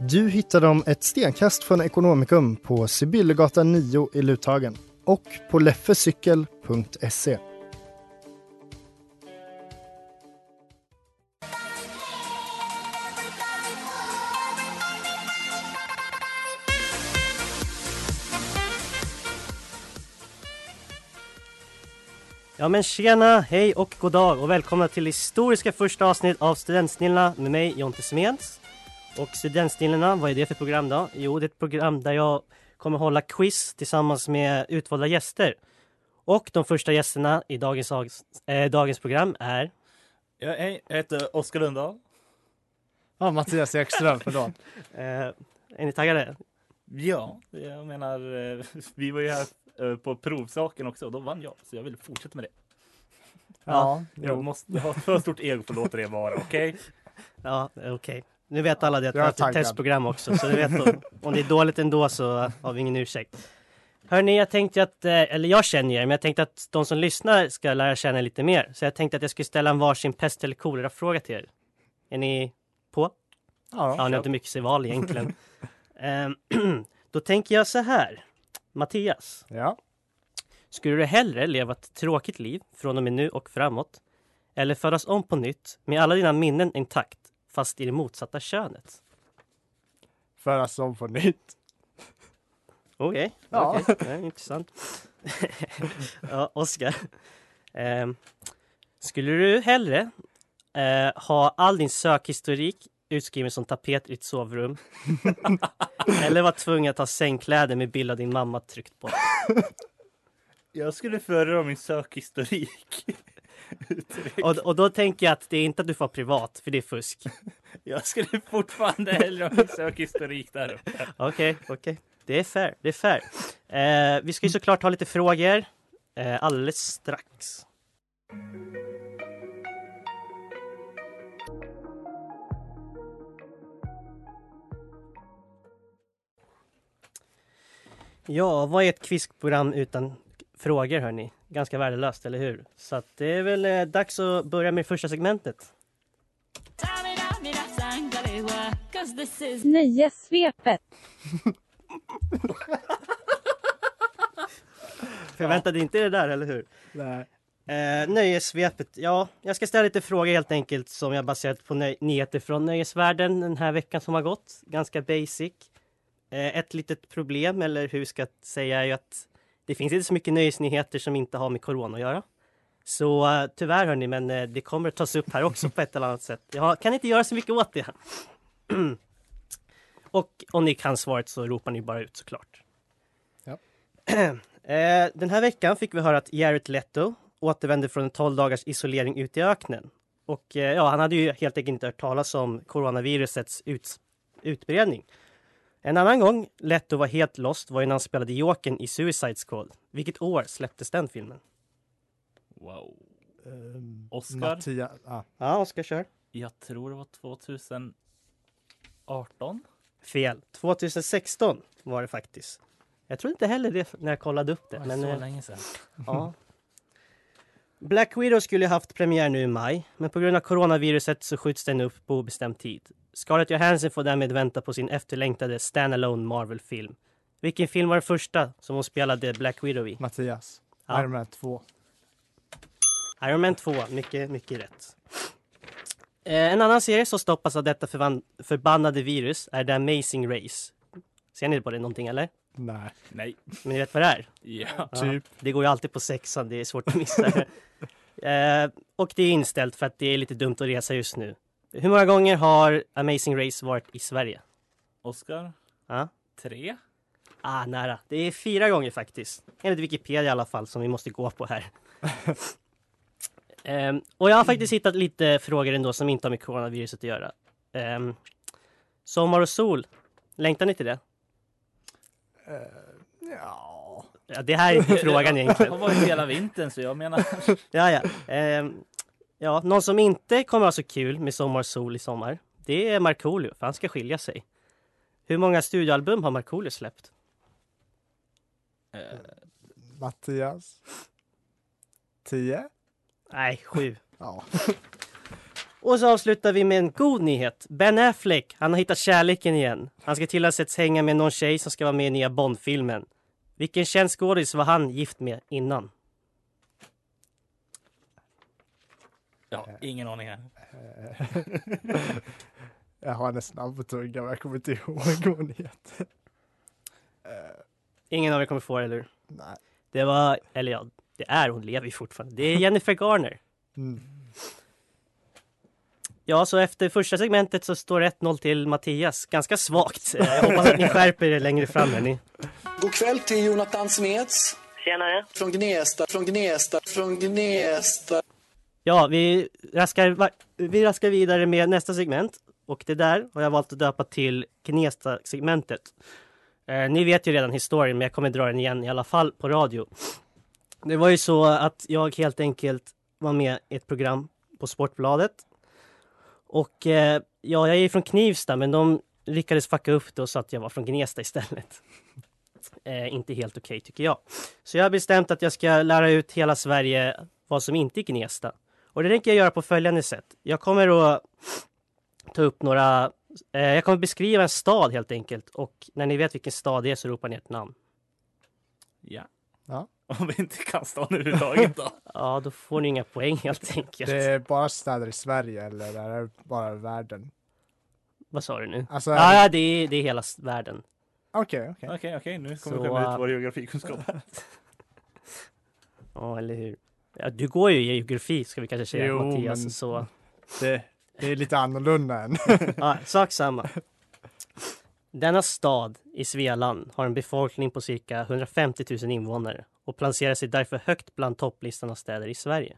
Du hittar dem ett stenkast från Ekonomikum på Sibyllegatan 9 i Luthagen och på leffecykel.se. Ja men tjena, hej och god dag och välkomna till historiska första avsnitt av Studentsnillena med mig Jonte Smeds. Och Studentsnillena, vad är det för program då? Jo, det är ett program där jag kommer hålla quiz tillsammans med utvalda gäster. Och de första gästerna i dagens, äh, dagens program är... Ja, hej, jag heter Oskar Lundahl. Ja, Mattias Ekström, förlåt. eh, är ni taggade? Ja, jag menar, eh, vi var ju här eh, på provsaken också och då vann jag, så jag vill fortsätta med det. Ja, jag jo. måste ha för stort ego för att låta det vara, okej? Ja, okej. Nu vet alla det att det är ett testprogram också, så du vet om, om det är dåligt ändå så har vi ingen ursäkt. Hörni, jag tänkte att, eh, eller jag känner er, men jag tänkte att de som lyssnar ska lära känna lite mer. Så jag tänkte att jag skulle ställa en varsin pest eller kolera-fråga till er. Är ni på? Ja, Ja, ni har inte mycket sig val egentligen. Ehm, Då tänker jag så här. Mattias, ja. skulle du hellre leva ett tråkigt liv från och med nu och framåt? Eller födas om på nytt med alla dina minnen intakt, fast i det motsatta könet? Föras om på nytt. Okej, Ja. okej. Ja, intressant. ja, Oskar. Ehm, skulle du hellre eh, ha all din sökhistorik utskriven som tapet i ditt sovrum? eller vara tvungen att ha sängkläder med bild av din mamma tryckt på? Jag skulle föredra min sökhistorik. Och, och då tänker jag att det är inte att du får privat, för det är fusk. Jag skulle fortfarande hellre ha sökhistorik där uppe. Okej, okej. Det är fair, det är fair. Eh, vi ska ju såklart ha lite frågor eh, alldeles strax. Ja, vad är ett quizprogram utan frågor hörni? Ganska värdelöst, eller hur? Så att det är väl eh, dags att börja med första segmentet. Nöjessvepet. Förväntade inte det där, eller hur? Nej. Eh, nöjessvepet. Ja, jag ska ställa lite frågor helt enkelt som jag baserat på nöj- nyheter från nöjesvärlden den här veckan som har gått. Ganska basic. Eh, ett litet problem, eller hur ska jag säga, är ju att det finns inte så mycket nöjesnyheter som inte har med corona att göra. Så eh, tyvärr hörni, men eh, det kommer att tas upp här också på ett eller annat sätt. Jag kan inte göra så mycket åt det. Och om ni kan svaret så ropar ni bara ut såklart. Ja. Eh, Den här veckan fick vi höra att Jared Leto återvände från en 12 dagars isolering ute i öknen. Och ja, han hade ju helt enkelt inte hört talas om coronavirusets ut, utbredning. En annan gång Leto var helt lost var ju när han spelade Jokern i Suicide Squad. Vilket år släpptes den filmen? Wow. Um, Oscar? Mattias. Ah. Ja, Oskar kör. Jag tror det var 2018. Fel. 2016 var det faktiskt. Jag tror inte heller det när jag kollade upp det. Det Men, så eh, länge sedan. Ja. Black Widow skulle ju haft premiär nu i maj, men på grund av coronaviruset så skjuts den upp på obestämd tid. Scarlett Johansson får därmed vänta på sin efterlängtade standalone Marvel-film. Vilken film var den första som hon spelade Black Widow i? Mattias. Ja. Iron Man 2. Iron Man 2, mycket, mycket rätt. Eh, en annan serie som stoppas av detta förvan- förbannade virus är The Amazing Race. Ser ni på det någonting eller? Nej. Nej. Men ni vet vad det är? Ja. Typ. Det går ju alltid på sexan, det är svårt att missa det. eh, och det är inställt för att det är lite dumt att resa just nu. Hur många gånger har Amazing Race varit i Sverige? Oskar? Ja. Tre? Ah, nära. Det är fyra gånger faktiskt. Enligt Wikipedia i alla fall, som vi måste gå på här. Ehm, och jag har faktiskt hittat lite frågor ändå som inte har med coronaviruset att göra. Ehm, sommar och sol, längtar ni till det? Ja. Ja, det här är inte frågan egentligen. har varit hela vintern så jag menar. Ja, ja. Ehm, ja, någon som inte kommer ha så kul med sommar sol i sommar, det är Markoolio, för han ska skilja sig. Hur många studioalbum har Markoolio släppt? Eh, Mattias. Tio? Nej, sju. Ja. Och så avslutar vi med en god nyhet. Ben Affleck, han har hittat kärleken igen. Han ska till och med hänga med någon tjej som ska vara med i nya Bond-filmen. Vilken känd skådis var han gift med innan? Ja, ingen aning här. Jag har en men jag kommer inte ihåg vad hon heter. Ingen av er kommer få det, eller hur? Nej. Det var, eller ja, det är, hon lever ju fortfarande. Det är Jennifer Garner. Mm. Ja, så efter första segmentet så står det 1-0 till Mattias. Ganska svagt. Eh, Jag hoppas att ni skärper er längre fram. Hörni. God kväll till Jonathan Smeds. Tjenare. Från Gnesta, från Gnesta, från Gnesta. Ja, vi raskar, vi raskar vidare med nästa segment. Och det där har jag valt att döpa till Gnesta-segmentet. Eh, ni vet ju redan historien, men jag kommer dra den igen i alla fall på radio. Det var ju så att jag helt enkelt var med i ett program på Sportbladet. Och eh, ja, jag är från Knivsta, men de lyckades fucka upp det och sa att jag var från Gnesta istället. Eh, inte helt okej tycker jag. Så jag har bestämt att jag ska lära ut hela Sverige vad som inte är Gnesta. Och det tänker jag göra på följande sätt. Jag kommer att ta upp några... Eh, jag kommer beskriva en stad helt enkelt. Och när ni vet vilken stad det är så ropar ni ett namn. Ja. Ja. Om vi inte kan stan överhuvudtaget då. Ja, då får ni inga poäng helt enkelt. Det är bara städer i Sverige eller är det bara världen? Vad sa du nu? Alltså, Ja, ja det, är, det är hela världen. Okej, okej. Okej, okej, nu kommer Så, vi komma ut vår geografikunskap. Ja, eller hur? Ja, du går ju i geografi ska vi kanske säga Jo, Mattias. men- Så, Det, det är lite annorlunda än. ja, sak samma. Denna stad i Svealand har en befolkning på cirka 150 000 invånare och placerar sig därför högt bland topplistan av städer i Sverige.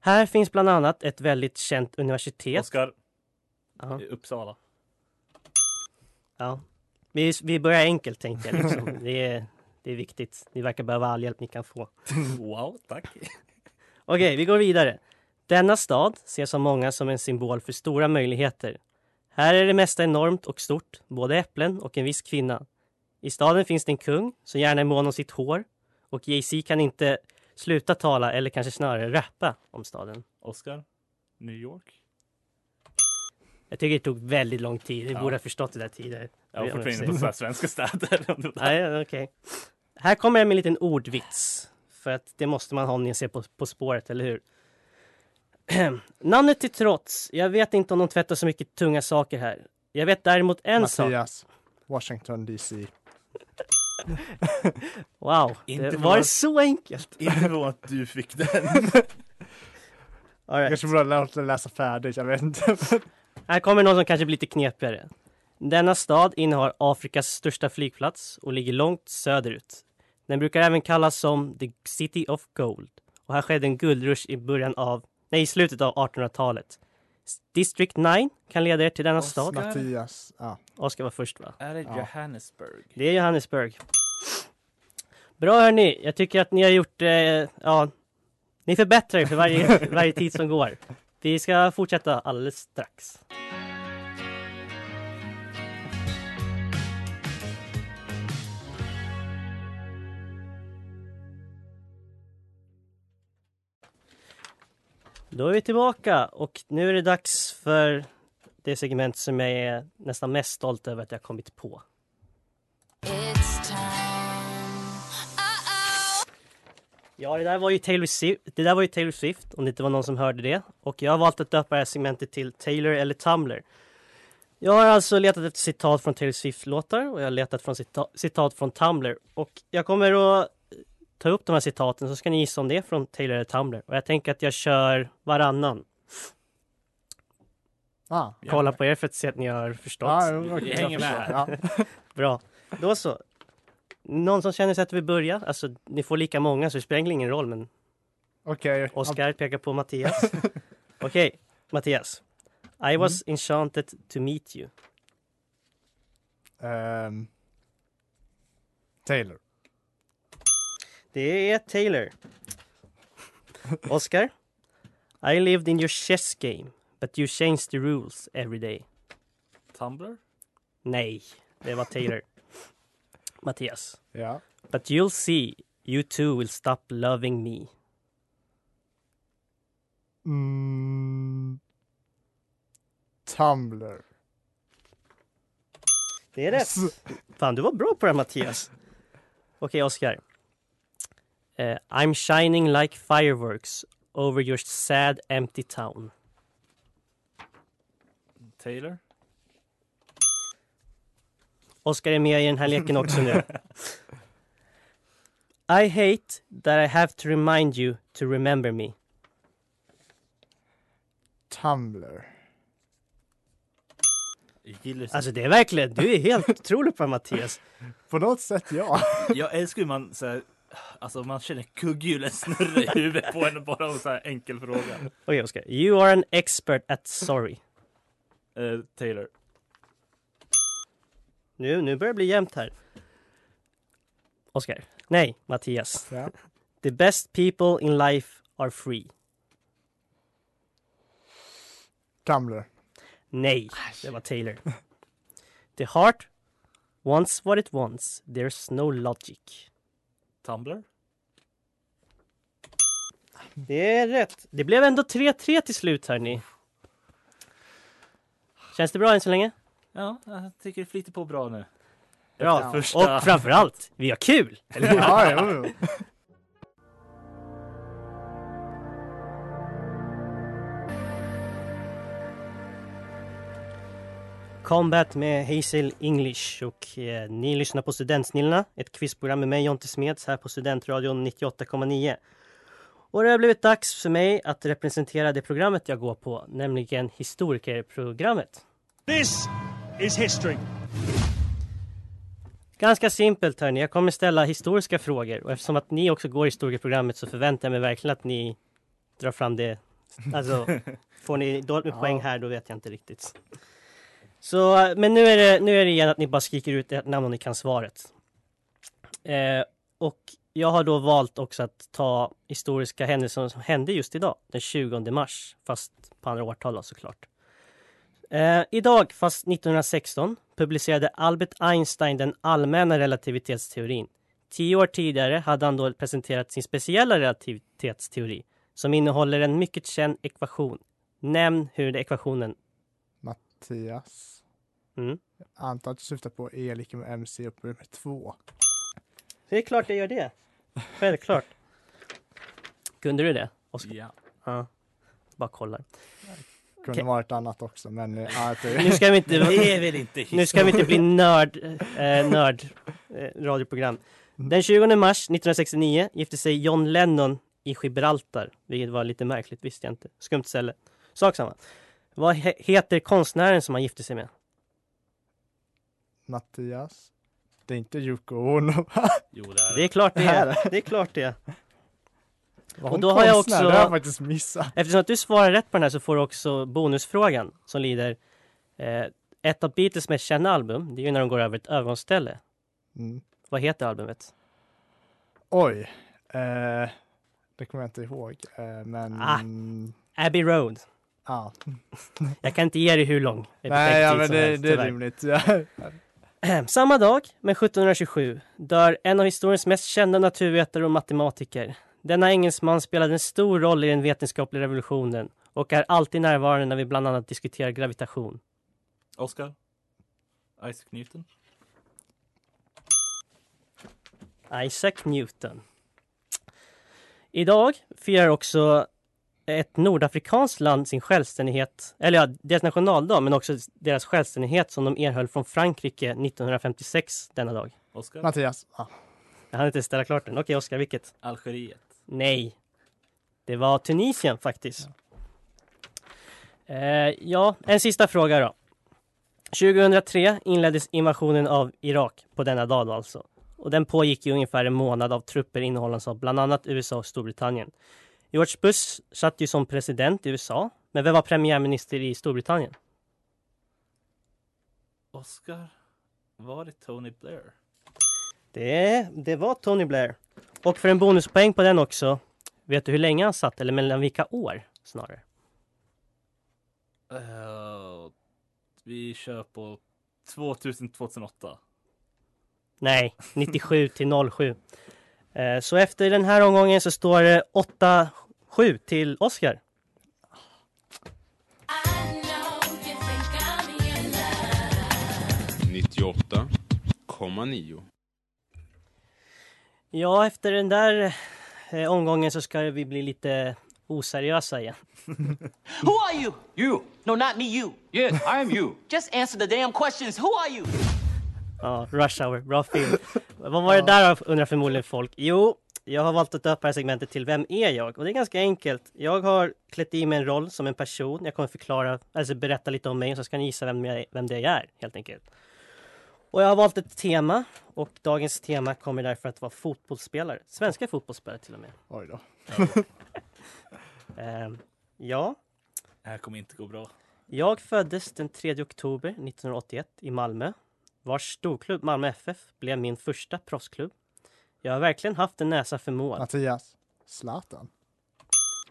Här finns bland annat ett väldigt känt universitet. Oskar, Ja, Uppsala. ja. Vi, vi börjar enkelt tänkte jag. Liksom. Det, är, det är viktigt. Ni verkar behöva all hjälp ni kan få. Wow, tack. Okej, vi går vidare. Denna stad ses av många som en symbol för stora möjligheter. Här är det mesta enormt och stort, både äpplen och en viss kvinna. I staden finns det en kung som gärna är mån om sitt hår och Jay-Z kan inte sluta tala eller kanske snarare rappa om staden. Oskar, New York. Jag tycker det tog väldigt lång tid. Vi Ja. borde ha förstått det där tidigare. Jag var Ja, fortfarande inne på svenska städer. Nej, okej. Här kommer jag med en liten ordvits. För att det måste man ha om ni ser på På spåret, eller hur? Namnet till trots, jag vet inte om de tvättar så mycket tunga saker här. Jag vet däremot en sak. Mattias. Washington DC. Wow, Inte det, var det att- så enkelt? Inte för att du fick den. All right. Kanske borde ha lärt dig läsa färdigt, jag vet inte. Här kommer någon som kanske blir lite knepigare. Denna stad innehar Afrikas största flygplats och ligger långt söderut. Den brukar även kallas som The City of Gold. Och här skedde en guldrush i början av, nej, i slutet av 1800-talet. District 9 kan leda er till denna stad. Mattias. Ja. Oskar var först va? Är det. Johannesburg? Det är Johannesburg. Bra hörni, jag tycker att ni har gjort, eh, ja, ni förbättrar er för varje, varje tid som går. Vi ska fortsätta alldeles strax. Då är vi tillbaka och nu är det dags för det segment som jag är nästan mest stolt över att jag kommit på. Ja, det där var ju Taylor Swift, det där var ju Taylor Swift om det inte var någon som hörde det. Och jag har valt att döpa det här segmentet till Taylor eller Tumblr. Jag har alltså letat efter citat från Taylor Swift-låtar och jag har letat från cita citat från Tumblr. Och jag kommer att ta upp de här citaten så ska ni gissa om det är från Taylor eller Tumblr. Och jag tänker att jag kör varannan. Ah. Kolla på er för att se att ni har förstått. Okej, Vi jag hänger med. Ja. Bra. Då så. Någon som känner sig att vi börjar? Alltså, ni får lika många så det spelar ingen roll men Okej. Oskar pekar på Mattias. Okej, Mattias. I was enchanted to meet you. Ehm, Taylor. Det är Taylor. Oscar. I lived in your chess game, but you changed the rules every day. Tumblr? Nej, det var Taylor. Mattias. Ja. But you'll see, you too will stop loving me. Mm, Tumblr. Det är rätt. Fan, du var bra på det här, Mattias. Okej, Oscar. Eh, I'm shining like fireworks over your sad empty town. Taylor? Oscar är med i den här leken också nu. I hate that I have to remind you to remember me. Tumblr. Alltså det är verkligen, du är helt otrolig på Mattias. På något sätt ja. Jag älskar hur man så här, alltså man känner kugghjulen snurra i huvudet på en bara av en så här enkel fråga. Okej Oscar, you are an expert at sorry. Eh, Taylor. Nu, nu börjar det bli jämnt här. Oscar. Nej, Mattias. Ja. The best people in life are free. Tumblr. Nej, det var Taylor. The heart wants what it wants. There's no logic. Tumblr? Det är rätt. Det blev ändå 3-3 till slut hörni. Känns det bra än så länge? Ja, jag tycker det flyter på bra nu. Bra. Första- Och framförallt, vi har kul! Eller hur? Ja, jo, jo. Combat med Hazel English och eh, ni lyssnar på Studentsnillena, ett quizprogram med mig Jonte Smeds här på Studentradion 98,9. Och det har blivit dags för mig att representera det programmet jag går på, nämligen historikerprogrammet. This is history. Ganska simpelt hörni, jag kommer ställa historiska frågor och eftersom att ni också går historikerprogrammet så förväntar jag mig verkligen att ni drar fram det. Alltså, får ni dåligt med poäng här då vet jag inte riktigt. Så, men nu är det, nu är det igen att ni bara skriker ut ert namn om ni kan svaret. Eh, och jag har då valt också att ta historiska händelser som hände just idag, den 20 mars, fast på andra årtal då, såklart. Eh, idag, fast 1916, publicerade Albert Einstein den allmänna relativitetsteorin. Tio år tidigare hade han då presenterat sin speciella relativitetsteori som innehåller en mycket känd ekvation. Nämn hur ekvationen... Mattias. Mm. Jag antar att du syftar på E lika med MC upphöjt med 2. Det är klart jag gör det. Självklart. Kunde du det? Oskar? Ja. Ja. Bara kollar. Kunde Okej. varit annat också, men eh, ja, det, Nu ska vi inte, Det är väl inte nu ska vi inte bli nörd, eh, nörd eh, radioprogram. Den 20 mars 1969 gifte sig John Lennon i Gibraltar, vilket var lite märkligt, visste jag inte. Skumt ställe. Sak samma. Vad he- heter konstnären som han gifte sig med? Mattias. Det är inte Yoko Ono. Jo, det är Det är klart det är. Det är klart det är. Var Och hon då har jag konstnär? också- Det har jag faktiskt missat. Eftersom att du svarar rätt på den här så får du också bonusfrågan som lyder eh, Ett av Beatles mest kända album, det är ju när de går över ett övergångsställe. Mm. Vad heter albumet? Oj. Eh, det kommer jag inte ihåg. Eh, men... Ah. Abbey Road. Ja. Jag kan inte ge dig hur lång Nej, ja, men det, helst, det är rimligt. Samma dag, men 1727, dör en av historiens mest kända naturvetare och matematiker. Denna engelsman spelade en stor roll i den vetenskapliga revolutionen och är alltid närvarande när vi bland annat diskuterar gravitation. Oscar? Isaac Newton? Isaac Newton. Idag firar också ett nordafrikanskt land sin självständighet, eller ja, deras nationaldag, men också deras självständighet som de erhöll från Frankrike 1956 denna dag? Oskar? Mattias. Ja. Jag hann inte ställa klart den. Okej, Oskar, vilket? Algeriet. Nej. Det var Tunisien faktiskt. Ja. Eh, ja, en sista fråga då. 2003 inleddes invasionen av Irak på denna dag då alltså. Och den pågick i ungefär en månad av trupper innehållande av bland annat USA och Storbritannien. George Bush satt ju som president i USA, men vem var premiärminister i Storbritannien? Oskar? Var det Tony Blair? Det, det var Tony Blair. Och för en bonuspoäng på den också, vet du hur länge han satt, eller mellan vilka år snarare? Uh, vi kör på 2000-2008. Nej, 97 till 07. Eh, Så efter den här omgången så står det 8-7 till Oscar. Nittioåtta komma nio. Ja, efter den där eh, omgången så ska vi bli lite oseriösa igen. Who are you? You. No, not me, you. Yes, I am you. Just answer the damn questions. Who are you? Ja, Rush Hour, bra film. Vad var det där undrar förmodligen folk. Jo, jag har valt att döpa det här segmentet till Vem är jag? Och det är ganska enkelt. Jag har klätt i mig en roll som en person. Jag kommer förklara, alltså berätta lite om mig och så ska ni gissa vem, jag, vem det jag är, helt enkelt. Och jag har valt ett tema och dagens tema kommer därför att vara fotbollsspelare. Svenska fotbollsspelare till och med. Oj då. Ehm, ja, Det här kommer inte gå bra. jag föddes den 3 oktober 1981 i Malmö. Vars storklubb Malmö FF blev min första proffsklubb. Jag har verkligen haft en näsa för mål. Mattias. Zlatan.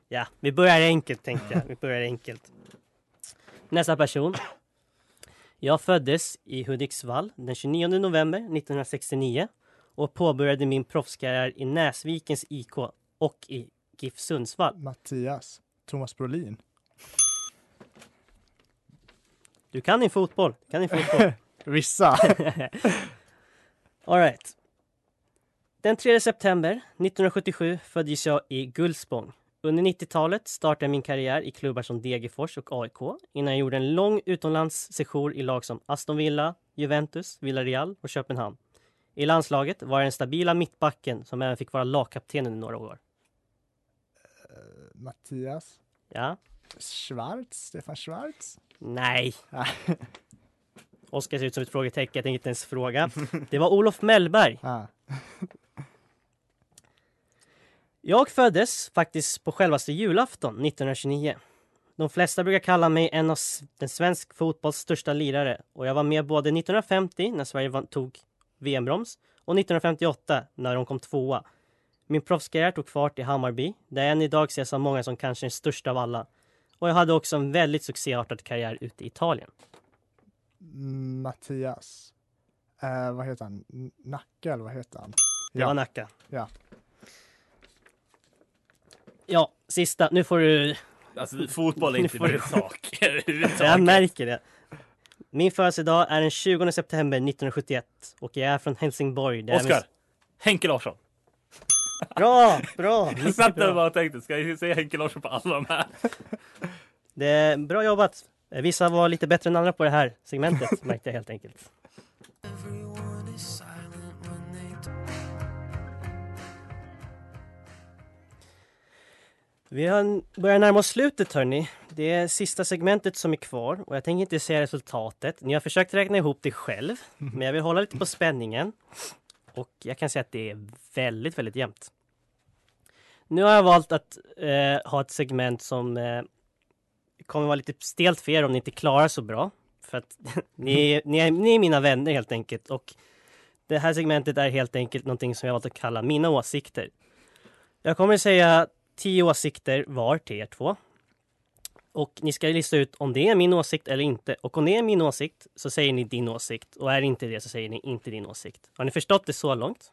Ja, vi börjar enkelt tänkte jag. Vi börjar enkelt. Nästa person. Jag föddes i Hudiksvall den 29 november 1969 och påbörjade min proffskarriär i Näsvikens IK och i GIF Sundsvall. Mattias. Thomas Brolin. Du kan din fotboll. Kan din fotboll. Vissa. All right. Den 3 september 1977 föddes jag i Gullspång. Under 90-talet startade jag min karriär i klubbar som Degerfors och AIK innan jag gjorde en lång utomlandssejour i lag som Aston Villa, Juventus, Villarreal och Köpenhamn. I landslaget var jag den stabila mittbacken som även fick vara lagkapten under några år. Mattias. Ja? Schwarz. Stefan Schwarz. Nej. Oskar ser ut som ett frågetecken, jag tänker inte ens fråga. Det var Olof Mellberg. Ah. Jag föddes faktiskt på självaste julafton 1929. De flesta brukar kalla mig en av den svensk fotbolls största lirare och jag var med både 1950 när Sverige tog VM-broms och 1958 när de kom tvåa. Min proffskarriär tog fart i Hammarby där jag än idag ses av många som kanske den största av alla. Och jag hade också en väldigt succéartad karriär ute i Italien. Mattias. Eh, vad heter han? Nacka eller vad heter han? Det var Nacka. Ja. Ja, sista. Nu får du... Alltså, fotboll är inte min sak. Jag märker det. Min födelsedag är den 20 september 1971 och jag är från Helsingborg. där Oskar! minns- Henke Larsson. Bra, bra! Jag satt där och bara tänkte, ska jag säga Henke Larsson på alla de här? Det är bra jobbat. Vissa var lite bättre än andra på det här segmentet märkte jag helt enkelt. Vi har börjar närma oss slutet hörni. Det är sista segmentet som är kvar och jag tänker inte säga resultatet. Ni har försökt räkna ihop det själv, men jag vill hålla lite på spänningen. Och jag kan säga att det är väldigt, väldigt jämnt. Nu har jag valt att eh, ha ett segment som eh, kommer vara lite stelt för er om ni inte klarar så bra. För att ni, är- ni, är, ni är mina vänner helt enkelt. Och det här segmentet är helt enkelt någonting som jag valt att kalla mina åsikter. Jag kommer säga tio åsikter var till er två. Och ni ska lista ut om det är min åsikt eller inte. Och om det är min åsikt så säger ni din åsikt. Och är det inte det så säger ni inte din åsikt. Har ni förstått det så långt?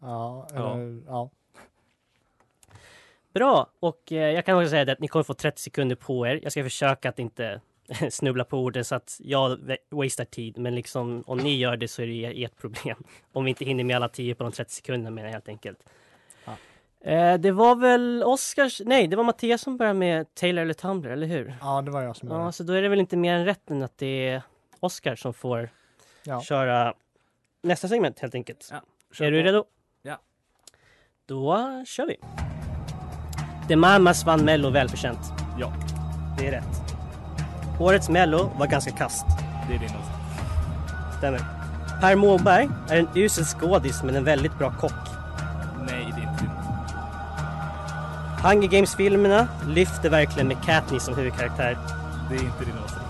Ja, Ja. eller, ja. Bra! Och eh, jag kan också säga det att ni kommer få 30 sekunder på er. Jag ska försöka att inte snubbla på orden så att jag wa- wastear tid. Men liksom om ni gör det så är det ert problem. Om vi inte hinner med alla 10 på de 30 sekunderna menar jag helt enkelt. Ja. Eh, det var väl Oscars, nej det var Mattias som började med Taylor eller Tumblr, eller hur? Ja, det var jag som började. Ja, så då är det väl inte mer än rätt än att det är Oscar som får Ja. köra nästa segment helt enkelt. kör är du redo? Ja. Då kör vi. The Mamas vann Mello välförtjänt. Ja. Det är rätt. Årets Mello var ganska kast. Det är din åsikt. Stämmer. Per Måberg är en usel skådis men en väldigt bra kock. Hunger Games-filmerna lyfter verkligen med Katniss som huvudkaraktär. Det är inte din åsikt.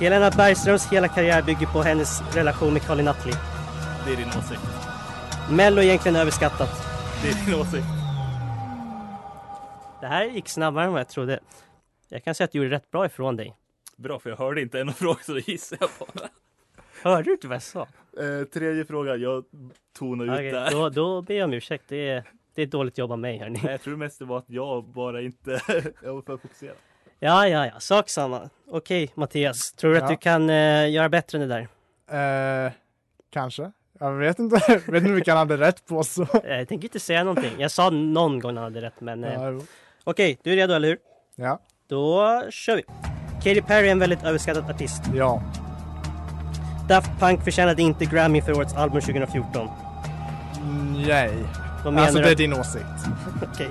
Helena Bergströms hela karriär bygger på hennes relation med Colin Nutley. Det är din åsikt. Mello är egentligen överskattat. Det är din åsikt. Det här gick snabbare än vad jag trodde. Jag kan säga att du gjorde rätt bra ifrån dig. Bra, för jag hörde inte en fråga så det gissar jag på. Hörde du inte vad jag sa? Eh, tredje frågan, jag tonar ut Okej, där. då, då ber jag om ursäkt. Det är, det är ett dåligt jobb av mig hörni. Nej, jag tror mest det var att jag bara inte, jag var för fokuserad. Ja, ja, ja, sak samma. Okej Mattias, tror du Ja. att du kan eh, göra bättre än det där? Eh, kanske. Jag vet inte. vet inte vilka han hade rätt på så. Eh, Jag tänker inte säga någonting. Jag sa någon gång han hade rätt men... Eh, Ja, jo. Okej, du är redo eller hur? Ja. Då kör vi. Katy Perry är en väldigt överskattad artist. Ja. Daft Punk förtjänade inte Grammy för årets album 2014. Nej. Menar Alltså det är din åsikt. Okej.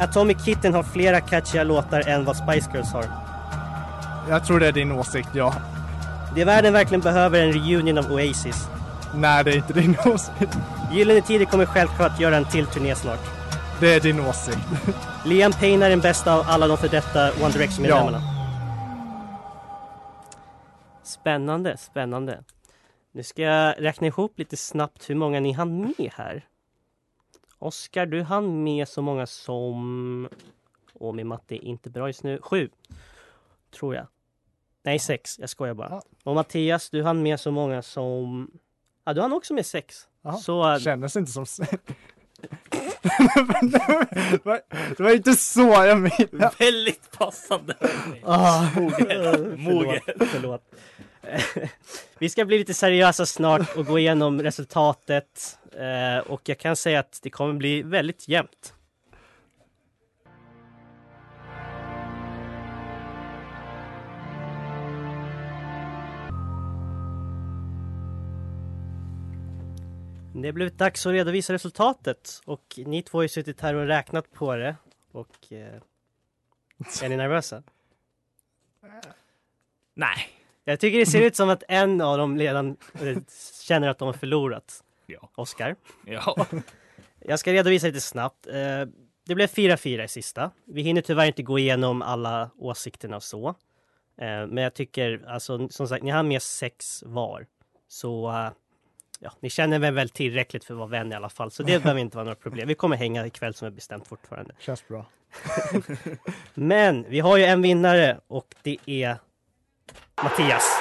Atomic Kitten har flera catchiga låtar än vad Spice Girls har. Jag tror det är din åsikt, ja. Det världen verkligen behöver är en reunion av Oasis. Nej, det är inte din åsikt. Gyllene Tider kommer självklart göra en till turné snart. Det är din åsikt. Liam Payne är den bästa av alla de för detta One Direction-medlemmarna. Spännande, spännande. Nu ska jag räkna ihop lite snabbt hur många ni hann med här. Oskar, du hann med så många som... Åh, min matte är inte bra just nu. Sju, tror jag. Nej, sex. Jag skojar bara. Och Mattias, du hann med så många som... Ja, du hann också med sex. Jaha, Så... Kändes inte som... det, var, det var inte så jag menade. Väldigt passande. Ah, Moget. Moget. Förlåt. förlåt. Vi ska bli lite seriösa snart och gå igenom resultatet. Eh, och jag kan säga att det kommer bli väldigt jämnt. Det blivit dags att redovisa resultatet och ni två har ju suttit här och räknat på det. Och eh, är ni nervösa? Nej. Jag tycker det ser ut som att en av dem redan eh, känner att de har förlorat. Ja. Oskar. Ja. Jag ska redovisa lite snabbt. Eh, Det blev 4-4 i sista. Vi hinner tyvärr inte gå igenom alla åsikterna och så. Eh, Men jag tycker, alltså som sagt, ni har med sex var. Så eh, ja, ni känner väl väl tillräckligt för att vara vän i alla fall. Så det behöver inte vara några problem. Vi kommer hänga ikväll som är bestämt fortfarande. Känns bra. Men vi har ju en vinnare och det är Mattias.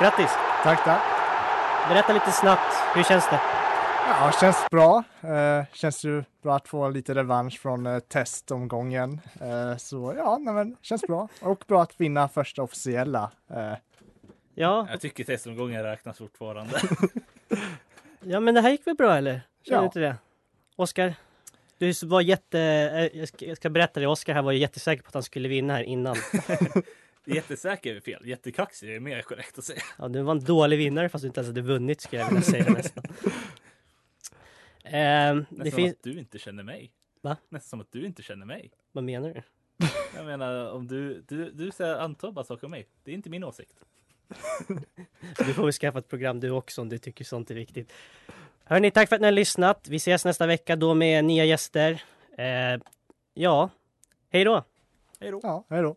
Grattis! Tack, tack. Berätta lite snabbt, hur känns det? Ja, känns bra. Eh, känns ju bra att få lite revansch från eh, testomgången. Eh, så ja, nej, men känns bra. Och bra att vinna första officiella. Eh, Ja, Jag tycker testomgången räknas fortfarande. ja men det här gick väl bra eller? Känner Ja. du inte det? Oskar? Du var jätte... eh, Jag ska, jag ska berätta det, Oskar här var ju jättesäker på att han skulle vinna här innan. Jättesäker är fel. Jättekaxig är mer korrekt att säga. Ja, du var en dålig vinnare fast du inte ens hade vunnit skulle jag vilja säga nästan. Ehm, det Nästan finns... att du inte känner mig. Va? Nästan som att du inte känner mig. Vad menar du? Jag menar om du, du, du säger antar bara saker om mig. Det är inte min åsikt. Du får väl skaffa ett program du också om du tycker sånt är viktigt. Hörni, tack för att ni har lyssnat. Vi ses nästa vecka då med nya gäster. Eh, ja, hej då! Hej då! ja, hej då.